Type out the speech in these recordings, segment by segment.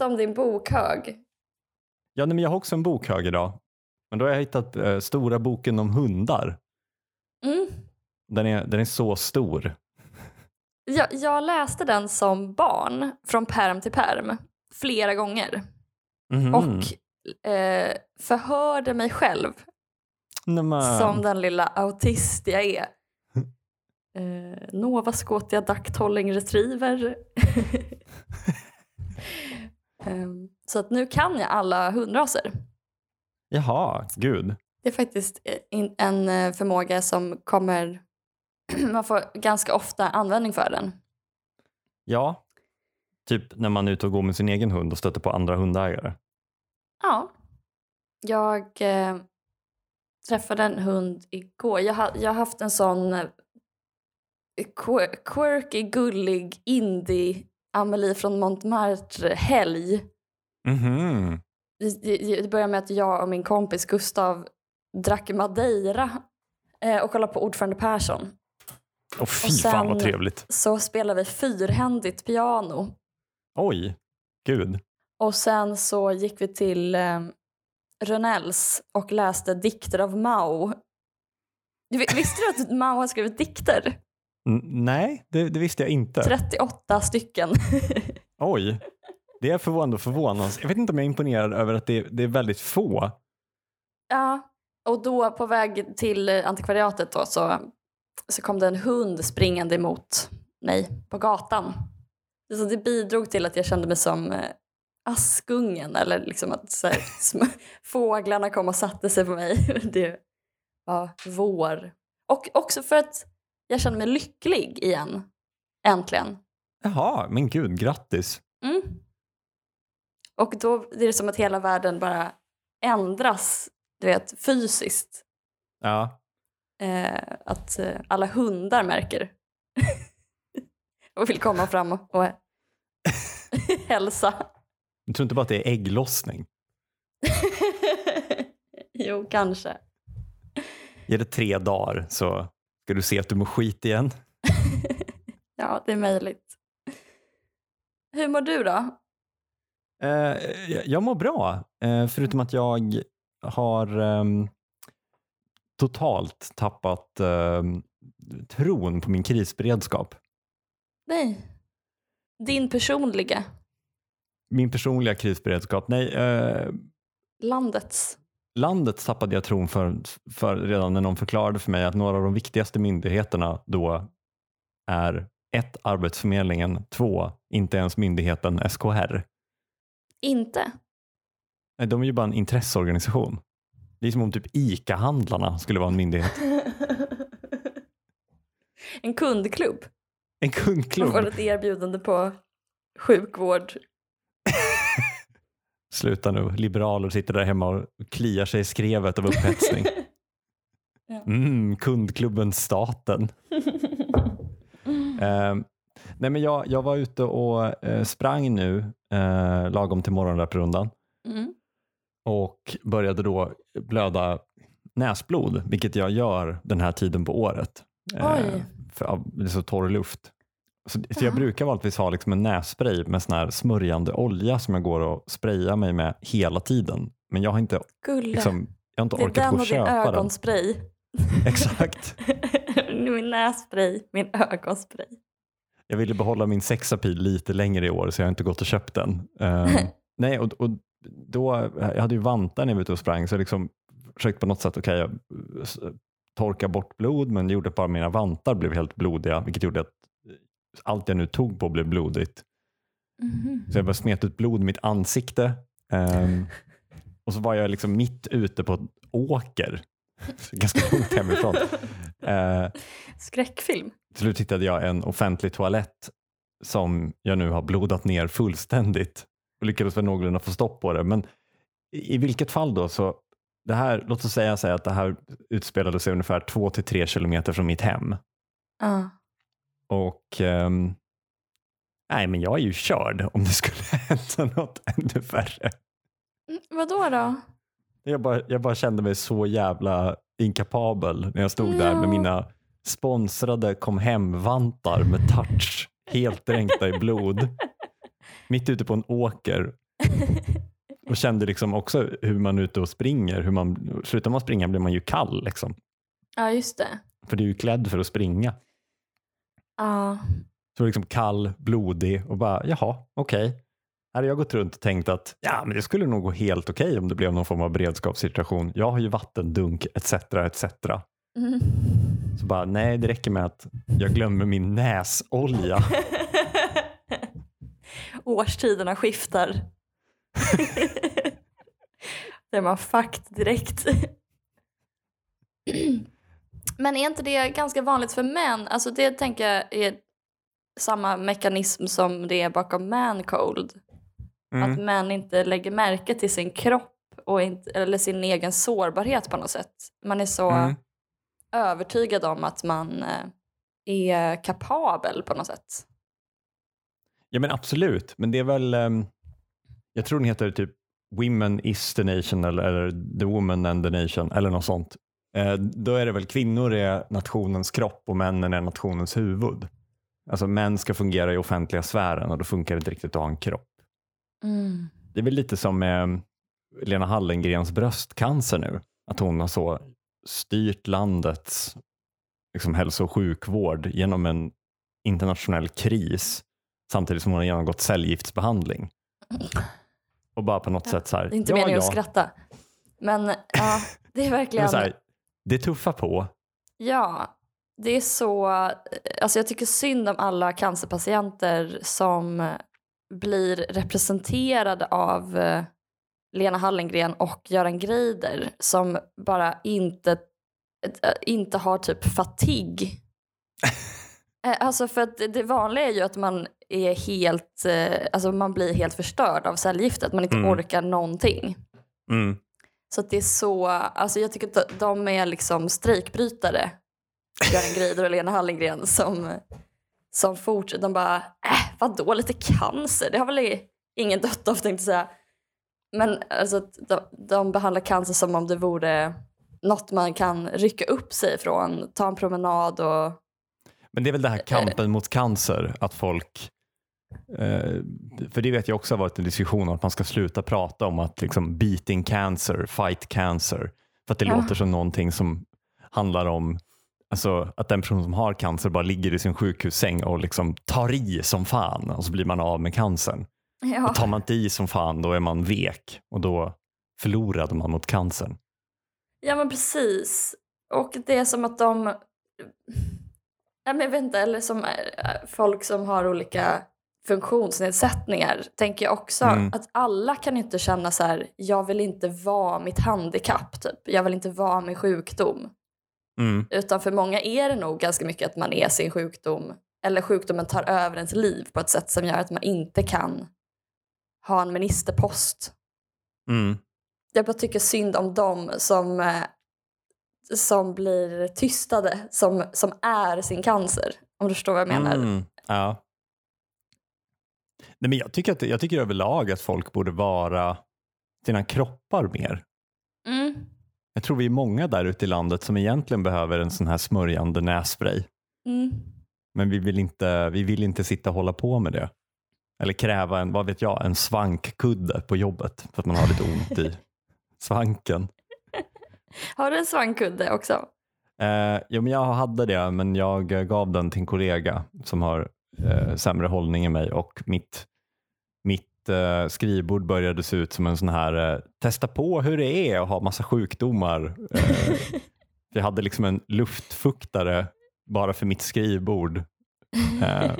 berätta om din bokhög. Ja, nej, men jag har också en bokhög idag. Men då har jag hittat eh, stora boken om hundar. Mm. Den är, den är så stor. Jag, jag läste den som barn, från perm till perm, flera gånger. Mhm. Och eh, förhörde mig själv Nej, men- som den lilla autist jag är. Eh, Nova Scotia Duck Tolling Retriever. Ehm, så att nu kan jag alla hundraser. Jaha, gud. Det är faktiskt eh, en eh, förmåga som kommer... man får ganska ofta användning för den. Ja, typ när man är ute och går med sin egen hund och stöter på andra hundägare. Ja. Jag eh, träffade en hund igår. Jag har, jag har haft en sån eh, quir- quirky, gullig indie Amelie från Montmartre-helg. Mhm. Det, det, började med att jag och min kompis Gustav drack Madeira eh, och kollade på Ordförande Persson. Åh fy Och fan vad sen- trevligt. Så spelade vi fyrhändigt piano. Oj, gud. Och sen så gick vi till eh, Rönnells och läste dikter av Mao. Du, visste du att Mao har skrivit dikter? Nej, det, det visste jag inte. 38 stycken. Oj, det är förvånande förvånande. Jag vet inte om jag är imponerad över att det, det är väldigt få. ja, och då på väg till antikvariatet då, så, så kom det en hund springande emot mig på gatan. Så det bidrog till att jag kände mig som eh, Askungen eller liksom att så här, fåglarna kom och satte sig på mig. Det var vår. Och också för att jag kände mig lycklig igen. Äntligen. Jaha, men gud, grattis. Mm. Och då är det som att hela världen bara ändras, du vet, fysiskt. Ja, Eh, att eh, alla hundar märker. och vill komma fram och, och hälsa. jag tror inte bara att det är ägglossning. jo, kanske. Ge det tre dagar så ska du se att du mår skit igen. ja, det är möjligt. Hur mår du då? Eh, jag- mår bra, eh, förutom att jag har ehm, totalt tappat ehm, tron på min krisberedskap. Nej. Din personliga, Min personliga krisberedskap, nej, eh, landets. Landet tappade jag tron för, för redan när någon förklarade för mig att några av de viktigaste myndigheterna då är ett, Arbetsförmedlingen, två, inte ens myndigheten SKR. Inte? Nej, De är ju bara en intresseorganisation. Det är som om typ ICA-handlarna skulle vara en myndighet. en kundklubb. En Man kundklubb. får ett erbjudande på sjukvård. Sluta nu, liberaler sitter där hemma och kliar sig i skrevet av upphetsning. Ja. Mm, kundklubben staten. Eh, nej men jag, jag var ute och eh, sprang nu eh, lagom till morgonröprundan Mm. och började då blöda näsblod, vilket jag gör den här tiden på året. Eh, för av, det är så torr luft. Så, så jag brukar vanligtvis ha liksom en nässpray med sån här smörjande olja som jag går och sprayar mig med hela tiden. Men jag har inte, liksom, jag har inte det är orkat den gå och och din köpa den. ögonspray. Exakt. min nässpray, min ögonspray. Jag ville behålla min sexapil lite längre i år så jag har inte gått och köpt den. Ehm, nej, och, och då, jag hade ju vantar när jag var ute och sprang så jag liksom försökte på något sätt, okej jag torka bort blod men det gjorde bara mina vantar blev helt blodiga vilket gjorde att allt jag nu tog på blev blodigt. Mhm. Så jag bara smet ut blod i mitt ansikte. Ehm, och så var jag liksom mitt ute på ett åker, ganska långt hemifrån. Uh, Skräckfilm. till slut hittade jag en offentlig toalett som jag nu har blodat ner fullständigt och lyckades väl någorlunda få stopp på det. Men i, i vilket fall då så, det här, låt oss säga här att det här utspelade sig ungefär två till tre kilometer från mitt hem. Ja. Och ehm, nej men jag är ju körd om det skulle hända något ännu värre. Mm, Vadå då? Jag bara, jag bara kände mig så jävla inkapabel när jag stod där med mina sponsrade kom hem-vantar med touch helt dränkta i blod. mitt ute på en åker och kände liksom också hur man är ute och springer. Hur man, slutar man springa blir man ju kall. Liksom. Ja, just det. För du är ju klädd för att springa. Ja. Så liksom kall, blodig och bara jaha, okej. Okay. Hade jag gått runt och tänkt att ja, men det skulle nog gå helt okej okay om det blev någon form av beredskapssituation. Jag har ju vattendunk etc. etc. Mm. Så bara nej, det räcker med att jag glömmer min näsolja. Årstiderna skiftar. det är man fakt direkt. Men är inte det ganska vanligt för män? Alltså det tänker jag är samma mekanism som det är bakom mancold. Mm. Att män inte lägger märke till sin kropp och inte, eller sin egen sårbarhet på något sätt. Man är så Mm. övertygad om att man eh, är kapabel på något sätt. Ja men absolut, men det är väl, ehm, jag tror den heter typ Women is the nation eller, eller The woman and the nation eller något sånt. Eh, då är det väl kvinnor är nationens kropp och männen är nationens huvud. Alltså män ska fungera i offentliga sfären och då funkar det inte riktigt att ha en kropp. Det är väl lite som med Lena Hallengrens bröstcancer nu. Att hon har så styrt landets liksom, hälso och sjukvård genom en internationell kris samtidigt som hon har genomgått cellgiftsbehandling. Och bara på något sätt så här. Det är inte ja, meningen ja. att skratta. Men ja, det är verkligen... Här, det tuffar på. Ja, det är så... Alltså jag tycker synd om alla cancerpatienter som blir representerade av eh, Lena Hallengren och Göran Greider som bara inte, inte har typ fatig. Eh, Alltså för att det- vanliga är ju att man är helt, eh, alltså man blir helt förstörd av cellgiftet, man inte Mm. orkar någonting. Mm. Så att det är så, alltså jag tycker att de- är liksom strejkbrytare, Göran Greider och Lena Hallengren som, som fortsätter, de bara, äh, vadå lite cancer, det har väl ingen dött av tänkte jag säga. Men alltså de, de behandlar cancer som om det vore något man kan rycka upp sig ifrån, ta en promenad och Men det är väl det här kampen mot cancer, att folk för det vet jag också har varit en diskussion om att man ska sluta prata om att liksom beating cancer, fight cancer. För att det Ja. låter som någonting som handlar om alltså, att den person som har cancer bara ligger i sin sjukhussäng och liksom tar i som fan och så blir man av med cancern. ja. Och tar man inte i som fan då är man vek och då förlorade man mot cancern. Ja men precis. Och det är som att de... Ja, men jag vet inte, eller som äh, folk som har olika funktionsnedsättningar tänker jag också Mm. att alla kan inte känna så här, jag vill inte vara mitt handikapp, typ. jag vill inte vara min sjukdom. Mm. Utan för många är det nog ganska mycket att man är sin sjukdom eller sjukdomen tar över ens liv på ett sätt som gör att man inte kan ha en ministerpost Mm. jag bara tycker synd om dem som, eh, som blir tystade, som, som är sin cancer. Om du förstår vad jag menar. Mm, ja. Nej, men jag, tycker att, jag tycker överlag att folk borde vara sina kroppar mer. Mm. Jag tror vi är många där ute i landet som egentligen behöver en sån här smörjande nässpray. Mm. Men vi vill inte, vi vill inte sitta och hålla på med det. Eller kräva en, vad vet jag, en svankkudde på jobbet för att man har lite ont i svanken. Har du en svankkudde också? Eh, jo, men jag hade det, men jag gav den till en kollega som har eh, sämre hållning än mig och mitt, mitt eh, skrivbord började se ut som en sån här eh, testa på hur det är att ha massa sjukdomar. Eh, jag hade liksom en luftfuktare bara för mitt skrivbord eh,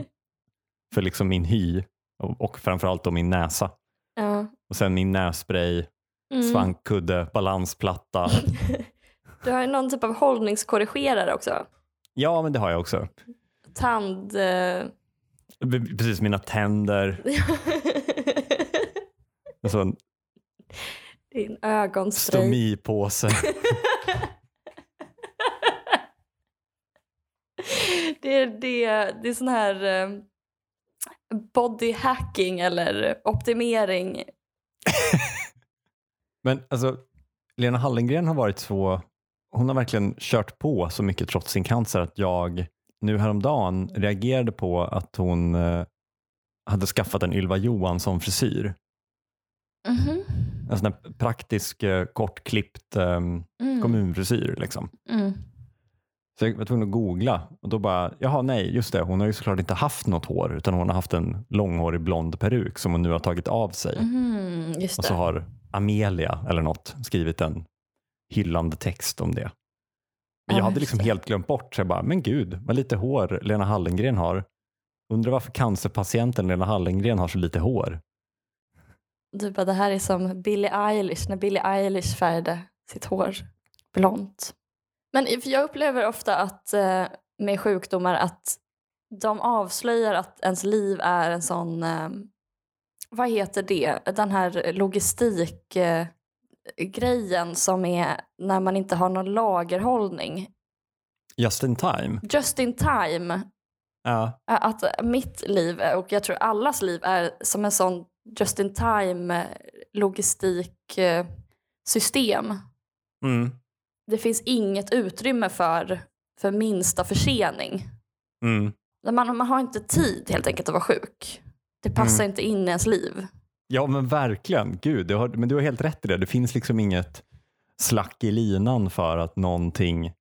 för liksom min hy och, och framförallt då min näsa. Ja. Och sen min nässpray, Mm. svankkudde, balansplatta. Du har ju någon typ av hållningskorrigerare också. Ja, men det har jag också. Tand... eh, Precis, mina tänder. Sån Din ögonspray. stomipåse. det, är, det, det är sån här eh, body hacking eller optimering. Men alltså, Lena Hallengren har varit så, hon har verkligen kört på så mycket trots sin cancer att jag nu häromdagen reagerade på att hon eh, hade skaffat en Ylva Johansson-frisyr. Mhm. En sån här praktisk, eh, kortklippt eh, Mm. kommunfrisyr. Liksom. Mm. Så jag var tvungen att googla och då bara, jaha nej, just det, hon har ju såklart inte haft något hår utan hon har haft en långhårig blond peruk som hon nu har tagit av sig. Just Och så har Amelia eller något skrivit en hyllande text om det. Men jag Ja, hade liksom helt glömt bort, så jag bara, men gud, vad lite hår Lena Hallengren har. Undrar varför cancerpatienten Lena Hallengren har så lite hår. Du bara, det här är som Billie Eilish, när Billie Eilish färgade sitt hår blont. Men jag upplever ofta att eh, med sjukdomar att de avslöjar att ens liv är en sån, eh, vad heter det, den här logistik eh, grejen som är när man inte har någon lagerhållning. Just in time. Just in time. Ja. Att mitt liv, och jag tror allas liv, är som en sån just in time logistiksystem. Mm. Det finns inget utrymme för, för minsta försening. Mm. Man, man har inte tid helt enkelt att vara sjuk. Det passar inte in i ens liv. Ja men verkligen, gud, du har, men du har helt rätt i det. Det finns liksom inget slack i linan för att någonting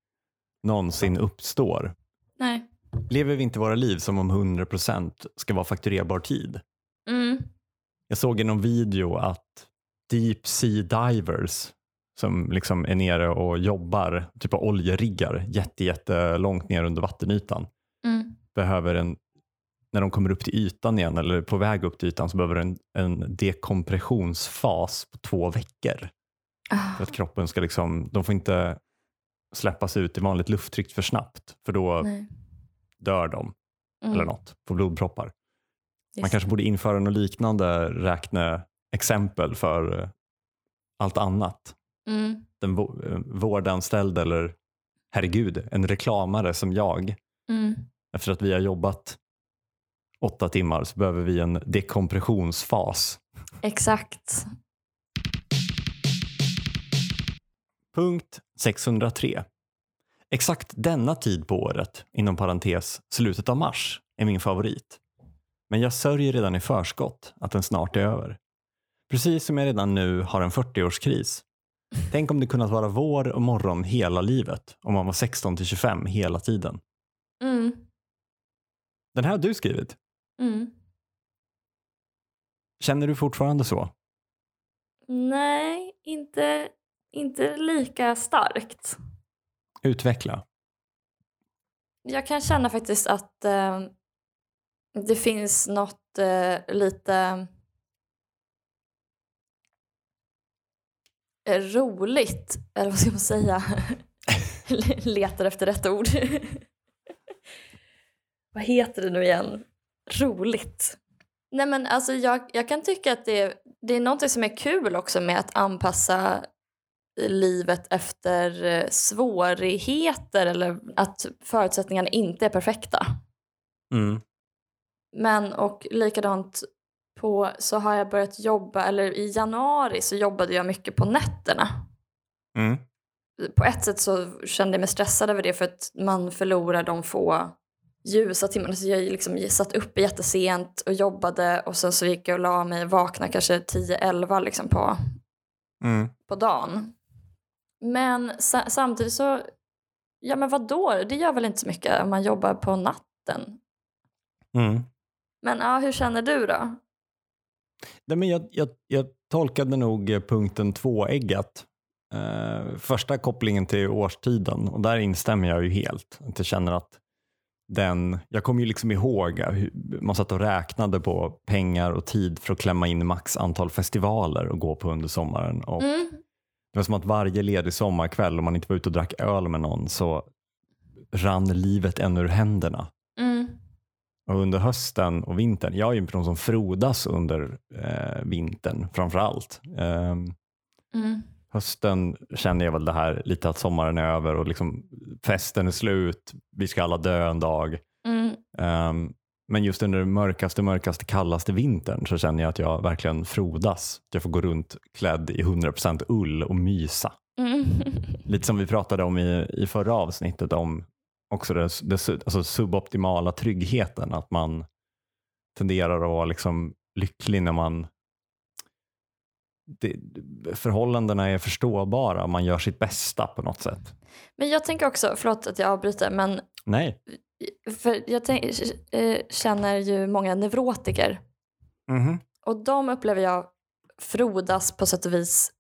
någonsin uppstår. Nej. Lever vi inte våra liv som om 100% ska vara fakturerbar tid? Mm. Jag såg i någon video att deep sea divers som liksom är nere och jobbar, typ av oljeriggar, jätte, jättelångt ner under vattenytan, Mm. behöver en, när de kommer upp till ytan igen eller på väg upp till ytan så behöver en, en dekompressionsfas på två veckor. Ah, För att kroppen ska liksom, de får inte släppas ut i vanligt lufttryck för snabbt för då nej. dör de Mm. eller något, får blodproppar. Man Just kanske borde införa något liknande räkneexempel för eh, allt annat. Mm. Den eh, vårdanställd eller herregud, en reklamare som jag. Mm. Efter att vi har jobbat åtta timmar så behöver vi en dekompressionsfas. Exakt. Punkt 603. Exakt denna tid på året, inom parentes slutet av mars, är min favorit. Men jag sörjer redan i förskott att den snart är över. Precis som jag redan nu har en 40-årskris. Tänk om det kunnat vara vår och morgon hela livet, om man var 16 till 25 hela tiden. Mm. Den här har du skrivit. Mm. Känner du fortfarande så? Nej, inte, inte lika starkt. Utveckla. Jag kan känna faktiskt att eh, det finns något eh, lite eh, roligt, eller vad ska man säga? Letar efter rätt ord. vad heter det nu igen? Roligt. Nej men alltså jag, jag kan tycka att det, det är något som är kul också med att anpassa livet efter eh, svårigheter eller att förutsättningarna inte är perfekta. Mm. Men och likadant på så har jag börjat jobba, eller i januari så jobbade jag mycket på nätterna. Mm. På ett sätt så kände jag mig stressad över det för att man förlorar de få ljusa timmarna. Så jag liksom satt uppe jättesent och jobbade och sen så gick jag och la mig och vaknade kanske 10-11 liksom på, Mm. på dagen. Men sa- samtidigt så, ja men vadå, det gör väl inte så mycket om man jobbar på natten. Mm. Men ja, hur känner du då? Nej, men jag, jag, jag tolkade nog punkten tvåeggat. Eh, första kopplingen till årstiden och där instämmer jag ju helt. Att jag känner att den, jag kommer ju liksom ihåg hur man satt och räknade på pengar och tid för att klämma in max antal festivaler och gå på under sommaren. Och Mm. Det var som att varje ledig sommarkväll om man inte var ute och drack öl med någon så rann livet än ur händerna. Mm. Och under hösten och vintern, jag är ju en person som frodas under eh, vintern framför allt. Ehm, Mm. Hösten känner jag väl det här lite att sommaren är över och liksom festen är slut, vi ska alla dö en dag. Mm. Ehm, men just under den mörkaste, mörkaste, kallaste vintern så känner jag att jag verkligen frodas. Jag får gå runt klädd i 100% ull och mysa. Mm. Lite som vi pratade om i, i förra avsnittet om också det, alltså suboptimala tryggheten. Att man tenderar att vara liksom lycklig när man det, förhållandena är förståbara och man gör sitt bästa på något sätt. Men jag tänker också, förlåt att jag avbryter, men Nej. för jag tänk, eh, känner ju många neurotiker Mhm. och de upplever jag frodas på sätt och vis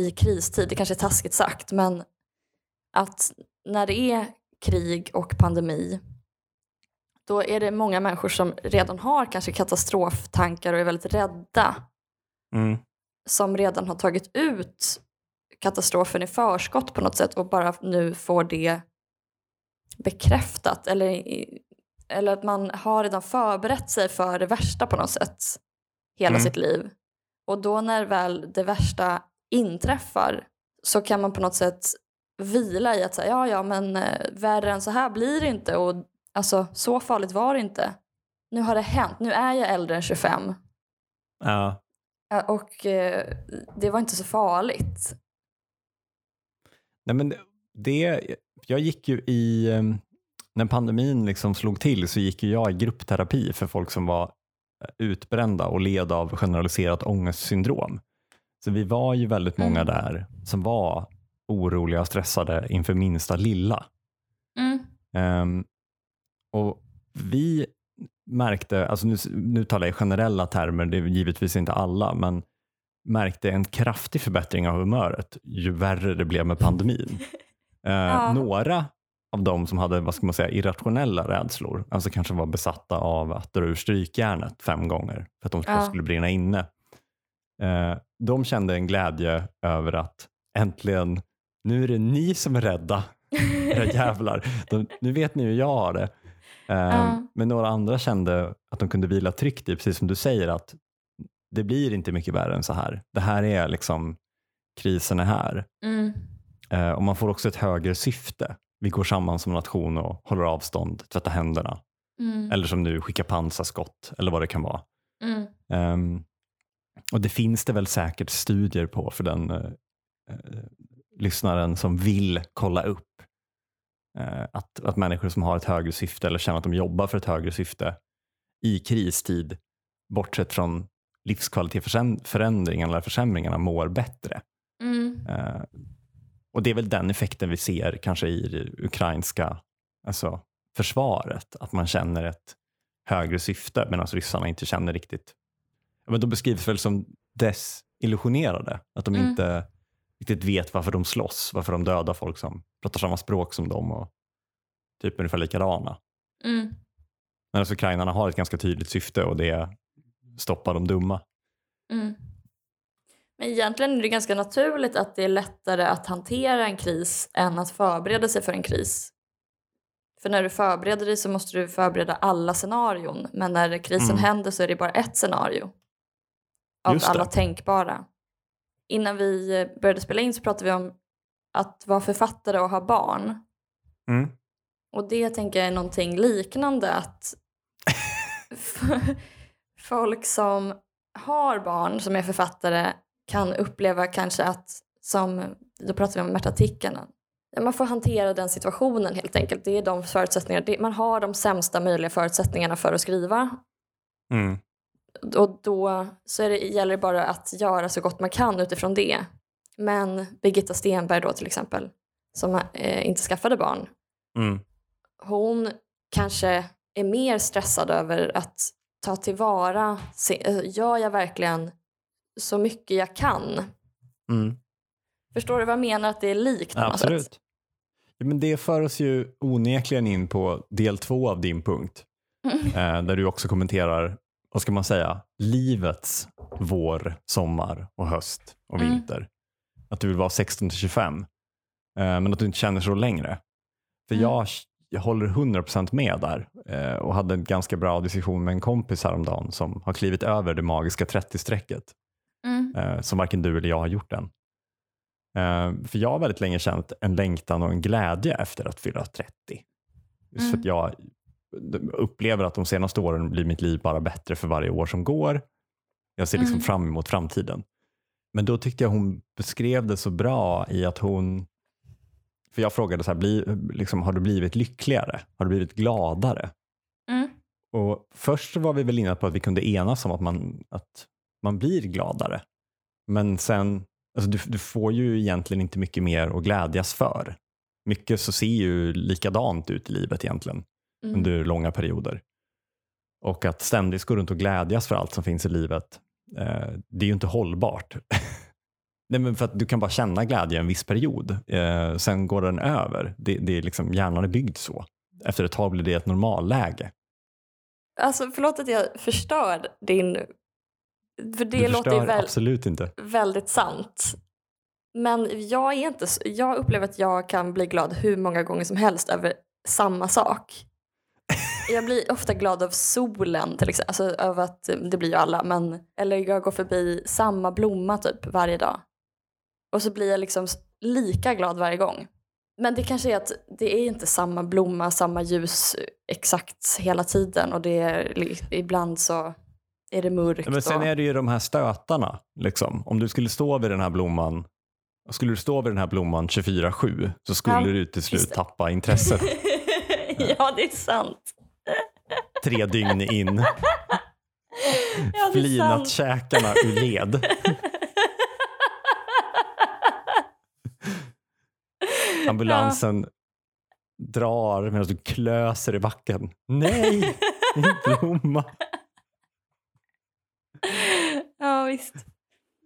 i kristid. Det kanske är taskigt sagt, men att när det är krig och pandemi då är det många människor som redan har kanske katastroftankar och är väldigt rädda Mm. Som redan har tagit ut katastrofen i förskott på något sätt och bara nu får det bekräftat eller, eller att man har redan förberett sig för det värsta på något sätt hela Mm. sitt liv. Och då när väl det värsta inträffar så kan man på något sätt vila i att säga ja ja men eh, värre än så här blir det inte och alltså så farligt var det inte. Nu har det hänt, nu är jag äldre än 25 Ja. Ja, och eh, det var inte så farligt. Nej, men det, jag gick ju i, eh, när pandemin liksom slog till så gick ju jag i gruppterapi för folk som var eh, utbrända och led av generaliserat ångestsyndrom. Så vi var ju väldigt många Mm. där som var oroliga och stressade inför minsta lilla. Mm. Ehm, och vi märkte, alltså nu, nu talar jag i generella termer, det är givetvis inte alla, men märkte en kraftig förbättring av humöret ju värre det blev med pandemin. Eh, Ja. Några av dem som hade vad ska man säga, irrationella rädslor, alltså kanske var besatta av att dra ur strykjärnet fem gånger för att de Ja. skulle brinna inne. Eh, de kände en glädje över att äntligen, nu är det ni som är rädda, era jävlar. De, nu vet ni hur jag har det. Eh, Ja. Men några andra kände att de kunde vila tryggt i, precis som du säger, att det blir inte mycket värre än så här. Det här är liksom, krisen är här. Mm. Eh, och man får också ett högre syfte. Vi går samman som nation och håller avstånd, tvättar händerna. Mm. Eller som nu, skicka pansarskott eller vad det kan vara. Mm. Ehm, och det finns det väl säkert studier på för den eh, lyssnaren som vill kolla upp att, att människor som har ett högre syfte eller känner att de jobbar för ett högre syfte i kristid, bortsett från livskvalitetsförändringarna eller försämringarna, mår bättre. Mm. Eh, och det är väl den effekten vi ser kanske i det ukrainska alltså, försvaret, att man känner ett högre syfte medan ryssarna inte känner riktigt, men de beskrivs väl som desillusionerade, att de Mm. inte riktigt vet varför de slåss, varför de dödar folk som pratar samma språk som dem och typ ungefär likadana. Mm. Men alltså, ukrainarna har ett ganska tydligt syfte och det är stoppa de dumma. Mm. Men egentligen är det ganska naturligt att det är lättare att hantera en kris än att förbereda sig för en kris. För när du förbereder dig så måste du förbereda alla scenarion. Men när krisen Mm. händer så är det bara ett scenario. Av alla tänkbara. Innan vi eh, började spela in så pratade vi om att vara författare och ha barn. Mm. Och det tänker jag är någonting liknande att folk som har barn som är författare kan uppleva kanske att, som då pratar vi om Märta-artikeln, ja, man får hantera den situationen helt enkelt. Det är de förutsättningar, man har de sämsta möjliga förutsättningarna för att skriva Mm. Och då så det, gäller det bara att göra så gott man kan utifrån det. Men Birgitta Stenberg då till exempel, som eh, inte skaffade barn, Mm. hon kanske är mer stressad över att ta tillvara, se- eh, gör jag verkligen så mycket jag kan? Mm. Förstår du vad jag menar? Att det är likt? Absolut. Ja, men det för oss ju onekligen in på del två av din punkt. Eh, där du också kommenterar, vad ska man säga, livets vår, sommar och höst och Mm. vinter. Att du vill vara 16 till 25. Eh, men att du inte känner så längre. För Mm. jag, jag håller 100% med där eh, och hade en ganska bra diskussion med en kompis häromdagen som har klivit över det magiska 30-strecket Mm. eh, som varken du eller jag har gjort än. För jag har väldigt länge känt en längtan och en glädje efter att fylla 30. Just för Mm. att jag upplever att de senaste åren blir mitt liv bara bättre för varje år som går. Jag ser liksom Mm. fram emot framtiden. Men då tyckte jag hon beskrev det så bra i att hon, för jag frågade så här, bli, liksom, har du blivit lyckligare? Har du blivit gladare? Mm. Och först var vi väl inne på att vi kunde enas om att man, att man blir gladare. Men sen, alltså du, du får ju egentligen inte mycket mer att glädjas för. Mycket så ser ju likadant ut i livet egentligen Mm. under långa perioder. Och att ständigt gå runt och glädjas för allt som finns i livet, eh, det är ju inte hållbart. Nej, men för att du kan bara känna glädje en viss period, eh, sen går den över. Det, det är liksom, hjärnan är byggd så. Efter ett tag blir det ett normalläge. Alltså förlåt att jag förstör din... För det du låter ju väl, absolut inte. väldigt sant. Men jag är inte så, jag upplever att jag kan bli glad hur många gånger som helst över samma sak. Jag blir ofta glad av solen till exempel, alltså över att det blir ju alla, men eller jag går förbi samma blomma typ varje dag. Och så blir jag liksom lika glad varje gång. Men det kanske är att det är inte samma blomma, samma ljus exakt hela tiden och det är ibland så är det mörkt. Men sen och... är det ju de här stötarna. Liksom. Om du skulle stå vid den här blomman skulle du stå vid den här blomman 24-7 så skulle Ja, du till slut tappa intresset ja, det är sant. tre dygn in. Ja, Flinat käkarna ur led. Ambulansen drar medan du klöser i backen. Nej, min blomma. ja, visst.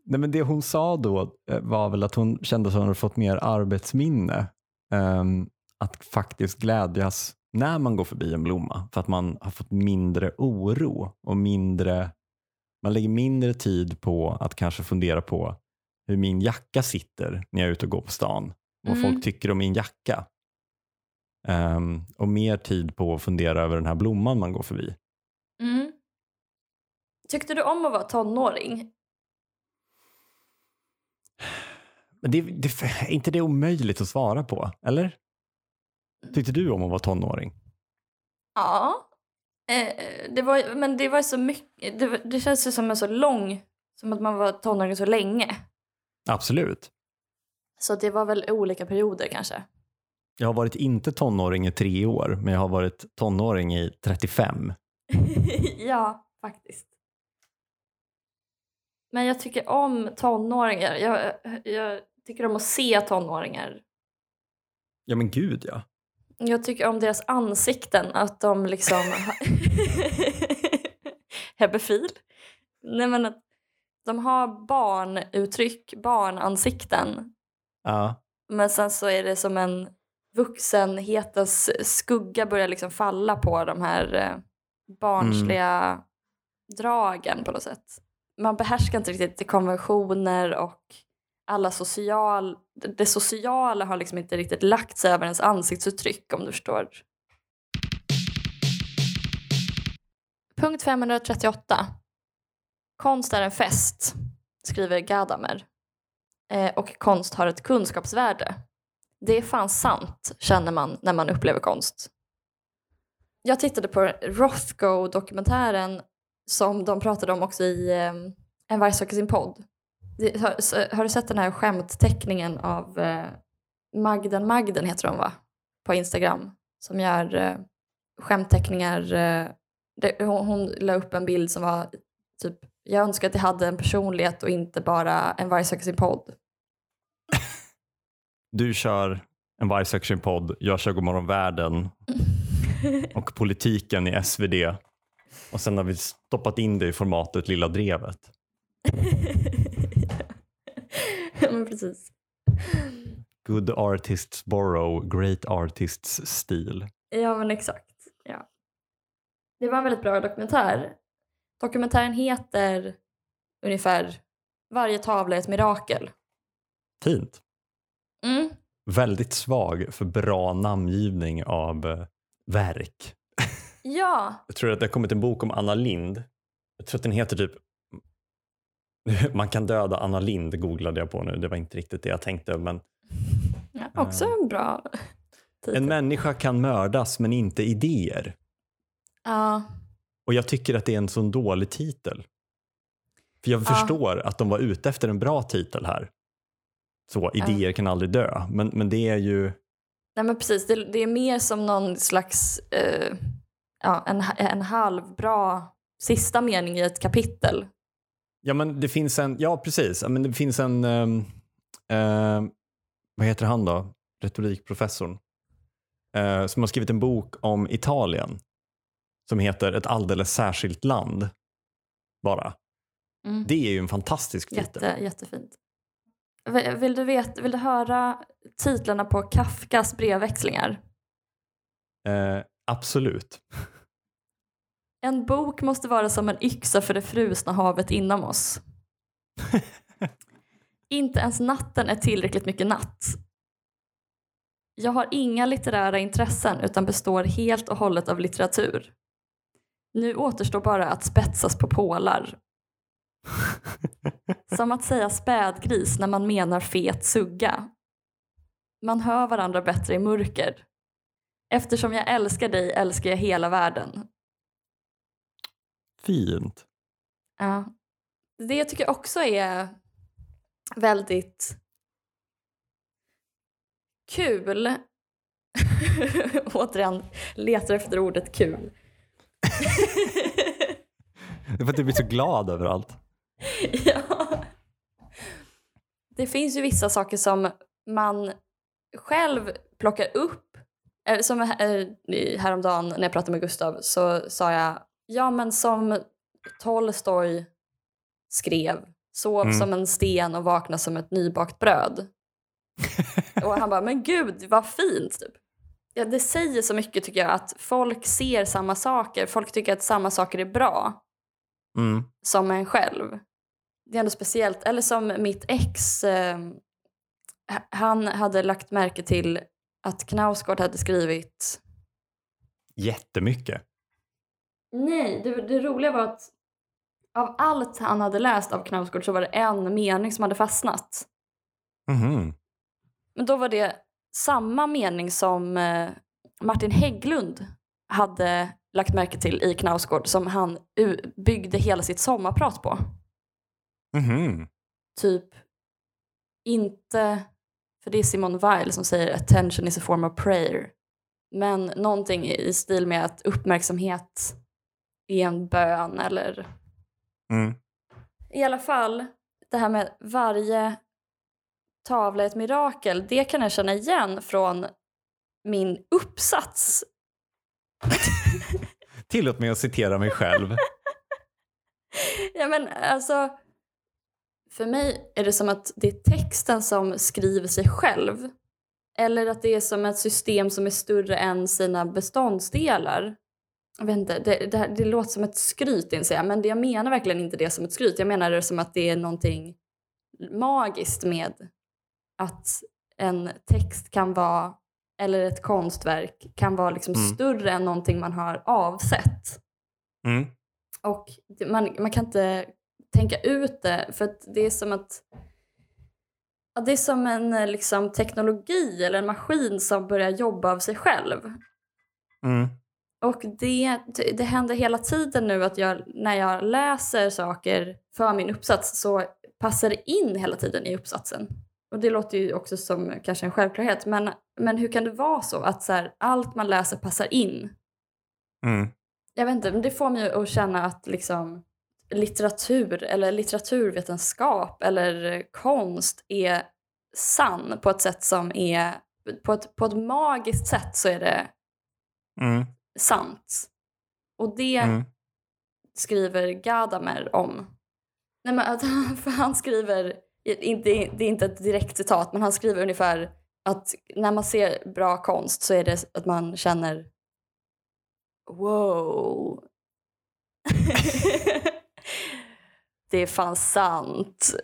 Nej, men det hon sa då eh, var väl att hon kände att hon hade fått mer arbetsminne. Ehm, att faktiskt glädjas när man går förbi en blomma för att man har fått mindre oro och mindre man lägger mindre tid på att kanske fundera på hur min jacka sitter när jag är ute och går på stan. Vad Mm. folk tycker om min jacka. Ehm, och mer tid på att fundera över den här blomman man går förbi. Mm. Tyckte du om att vara tonåring? Men det, det, är inte det omöjligt att svara på? Eller? Tyckte du om att vara tonåring? Ja. Eh, det var, men det var så mycket, det, det känns ju som en så lång, som att man var tonåring så länge. Absolut. Så det var väl olika perioder kanske. Jag har varit inte tonåring i tre år, men jag har varit tonåring i 35. ja, faktiskt. Men jag tycker om tonåringar. Jag, jag tycker om att se tonåringar. Ja men gud ja. Jag tycker om deras ansikten, att de liksom... Hebefil? Nej men att de har barnuttryck, barnansikten. ja. Men sen så är det som en vuxenhetens skugga börjar liksom falla på de här eh, barnsliga dragen på något sätt. Man behärskar inte riktigt konventioner och alla social, det sociala har liksom inte riktigt lagt sig över ens ansiktsuttryck om du förstår. Punkt 538. Konst är en fest, skriver Gadamer. Eh, och konst har ett kunskapsvärde. Det är fan sant, känner man när man upplever konst. Jag tittade på Rothko-dokumentären som de pratade om också i eh, En varg söker sin podd. Har, har du sett den här skämtteckningen av eh, Magden Magden heter hon va? På Instagram. Som gör eh, skämtteckningar. Eh, det, hon, hon la upp en bild som var typ jag önskar att jag hade en personlighet och inte bara en varg söker sin podd. Du kör en varg söker sin podd, jag kör Godmorgon världen och politiken i SvD. Och sen har vi stoppat in det i formatet Lilla Drevet. Men precis. Good artists borrow, great artists steal. Ja men exakt. Ja. Det var en väldigt bra dokumentär. Dokumentären heter ungefär Varje tavla är ett mirakel. Fint. Mm. Väldigt svag för bra namngivning av eh, verk. Ja, Jag tror att det har kommit en bok om Anna Lind. Jag tror att den heter typ Man kan döda Anna Lind googlade jag på nu. Det var inte riktigt det jag tänkte. Men ja också en bra titel. en människa kan mördas men inte idéer. Ja, Och jag tycker att det är en sån dålig titel. För jag Ja. förstår att de var ute efter en bra titel här. Så, idéer kan aldrig dö. Men, men det är ju, nej men precis. Det, det är mer som någon slags... Eh, ja, en, en halv bra sista mening i ett kapitel. Ja, men det finns en, ja precis, men det finns en, um, uh, vad heter han då, retorikprofessorn, uh, som har skrivit en bok om Italien som heter Ett alldeles särskilt land. Bara. Mm. Det är ju en fantastisk titel. Jätte, jättefint. Vill, du veta, vill du höra titlarna på Kafkas brevväxlingar? Uh, absolut. En bok måste vara som en yxa för det frusna havet inom oss. Inte ens natten är tillräckligt mycket natt. Jag har inga litterära intressen utan består helt och hållet av litteratur. Nu återstår bara att spetsas på pålar. Som att säga spädgris när man menar fet sugga. Man hör varandra bättre i mörker. Eftersom jag älskar dig älskar jag hela världen. Fint. Ja. Det jag tycker också är väldigt kul. Återigen, letar efter ordet kul. Det är för att du blir så glad överallt. ja. Det finns ju vissa saker som man själv plockar upp. Eh, Som eh, häromdagen när jag pratade med Gustav så sa jag ja men som Tolstoj skrev sov Mm. som en sten och vakna som ett nybakt bröd. och han bara men gud vad fint. Typ. Ja, det säger så mycket tycker jag att folk ser samma saker. Folk tycker att samma saker är bra Mm. som en själv. Det är ändå speciellt. Eller som mitt ex, eh, han hade lagt märke till att Knausgård hade skrivit Jättemycket. Nej, det, det roliga var att av allt han hade läst av Knausgård så var det en mening som hade fastnat. Mhm. Men då var det samma mening som eh, Martin Hägglund hade lagt märke till i Knausgård som han byggde hela sitt sommarprat på. Mhm. typ inte, för det är Simone Weil som säger attention is a form of prayer. Men någonting i stil med att uppmärksamhet är en bön eller Mm. i alla fall det här med varje tavla är ett mirakel, det kan jag känna igen från min uppsats. Tillåt mig att citera mig själv. Ja men alltså, för mig är det som att det är texten som skriver sig själv. Eller att det är som ett system som är större än sina beståndsdelar. Jag vet inte, det, det, här, det låter som ett skryt inser jag, men jag menar verkligen inte det som ett skryt. Jag menar det som att det är någonting magiskt med att en text kan vara, eller ett konstverk kan vara liksom Mm. större än någonting man har avsett. Mm. Och man, man kan inte tänka ut det för att det är som att ja, det är som en liksom, teknologi eller en maskin som börjar jobba av sig själv. Mm. Och det, det händer hela tiden nu att jag, när jag läser saker för min uppsats så passar det in hela tiden i uppsatsen. Och det låter ju också som kanske en självklarhet, men, men hur kan det vara så att så här, allt man läser passar in? Mm. jag vet inte, men det får mig att känna att liksom litteratur eller litteraturvetenskap eller konst är sann på ett sätt som är på ett, på ett magiskt sätt så är det Mm. Sant. Och det Mm. skriver Gadamer om. Nej, men för han skriver, det är inte ett direkt citat, men han skriver ungefär att när man ser bra konst så är det att man känner wow. det är fan sant.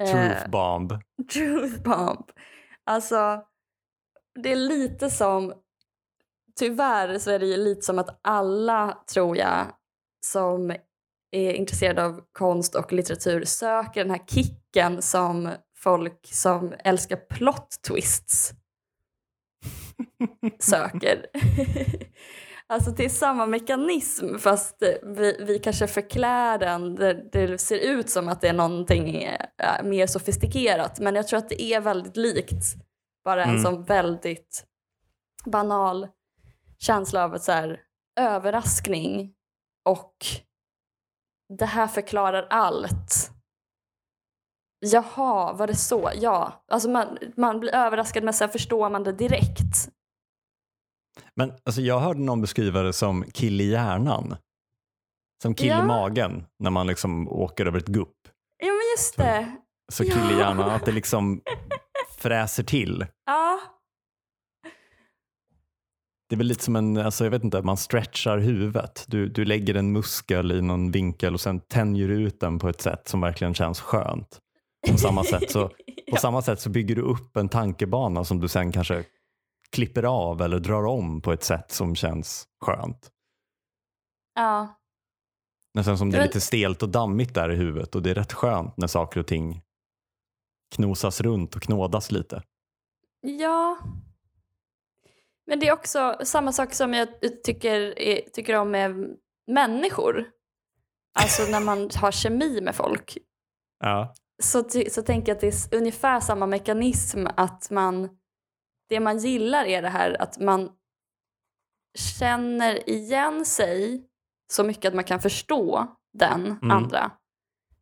Eh, Truth bomb. Truth bomb. Alltså, det är lite som... Tyvärr så är det ju lite som att alla, tror jag, som är intresserade av konst och litteratur söker den här kicken som folk som älskar plot twists söker. alltså det är samma mekanism fast vi, vi kanske förklär den. Det, det ser ut som att det är någonting eh, mer sofistikerat men jag tror att det är väldigt likt. Bara en Mm. sån väldigt banal känsla av ett så här, överraskning och det här förklarar allt. Jaha, var det så? Ja. Alltså man, man blir överraskad men sen förstår man det direkt. Men alltså, jag hörde någon beskriva det som kill i hjärnan. Som kill Ja. i magen när man liksom åker över ett gupp. Ja men just det. Så kill i hjärnan, att det liksom fräser till. Ja. Det är väl lite som en, alltså jag vet inte, man stretchar huvudet. Du, du lägger en muskel i någon vinkel och sen tänjer du ut den på ett sätt som verkligen känns skönt. På samma sätt så, på samma sätt så bygger du upp en tankebana som du sen kanske klipper av eller drar om på ett sätt som känns skönt. ja. Nästan som det är lite stelt och dammigt där i huvudet och det är rätt skönt när saker och ting knosas runt och knådas lite. Ja. Men det är också samma sak som jag tycker, tycker om med människor. Alltså när man har kemi med folk. Ja. Så, så tänker jag att det är ungefär samma mekanism att man, det man gillar är det här att man känner igen sig så mycket att man kan förstå den Mm. andra.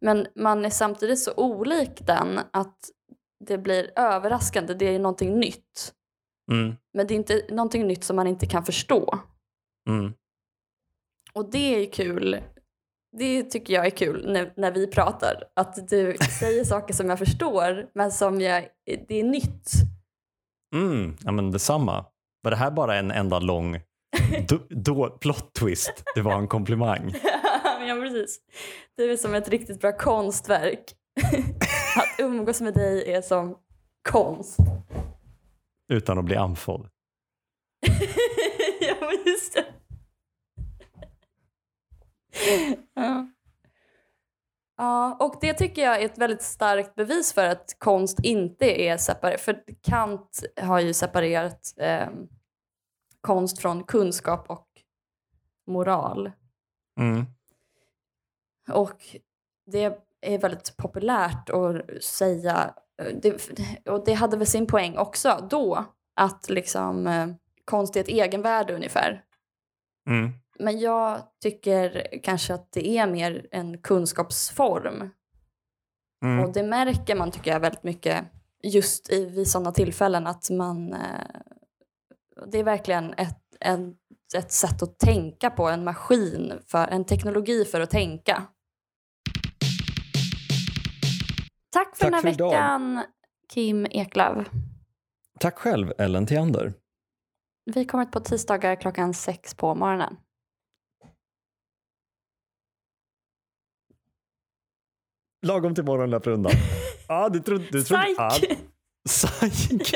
Men man är samtidigt så olik den att det blir överraskande, det är någonting nytt. Mm. Men det är inte någonting nytt som man inte kan förstå. Mm. Och det är ju kul. Det tycker jag är kul när, när vi pratar. Att du säger saker som jag förstår men som jag, det är nytt. Mm. Ja men detsamma. Var det här bara en enda lång då, då, plot twist? Det var en komplimang. ja, precis. Du är som ett riktigt bra konstverk. Att umgås med dig är som konst. Utan att bli andfådd. ja, men just det. ja. ja, och det tycker jag är ett väldigt starkt bevis för att konst inte är separerat. För Kant har ju separerat eh, konst från kunskap och moral. Mm. Och det är väldigt populärt att säga, det, och det hade väl sin poäng också då, att liksom eh, konst är ett egenvärde ungefär. Mm. Men jag tycker kanske att det är mer en kunskapsform. Mm. Och det märker man tycker jag väldigt mycket just i, vid sådana tillfällen att man... Eh, det är verkligen ett, en, ett sätt att tänka på, en maskin, för, en teknologi för att tänka. Tack för Tack den här för idag. veckan, Kim Eklöf. Tack själv Ellen Theander. Vi kommer på tisdagar klockan sex på morgonen. Lagom till morgon löper undan. Ja, du trodde... Psyk! psyk.